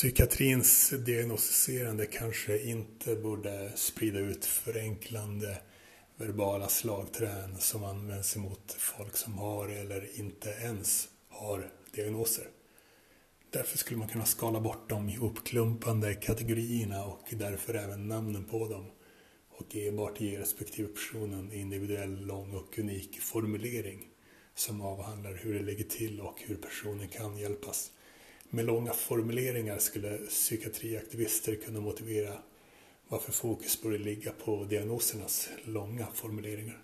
psykiatrins diagnostiserande kanske inte borde sprida ut förenklande verbala slagträn som används emot folk som har eller inte ens har diagnoser. Därför skulle man kunna skala bort de ihopklumpande kategorierna och därför även namnen på dem och enbart ge respektive person en individuell, lång och unik formulering som avhandlar hur det ligger till och hur personen kan hjälpas. Med långa formuleringar skulle psykiatriaktivister kunna motivera varför fokus borde ligga på diagnosernas långa formuleringar.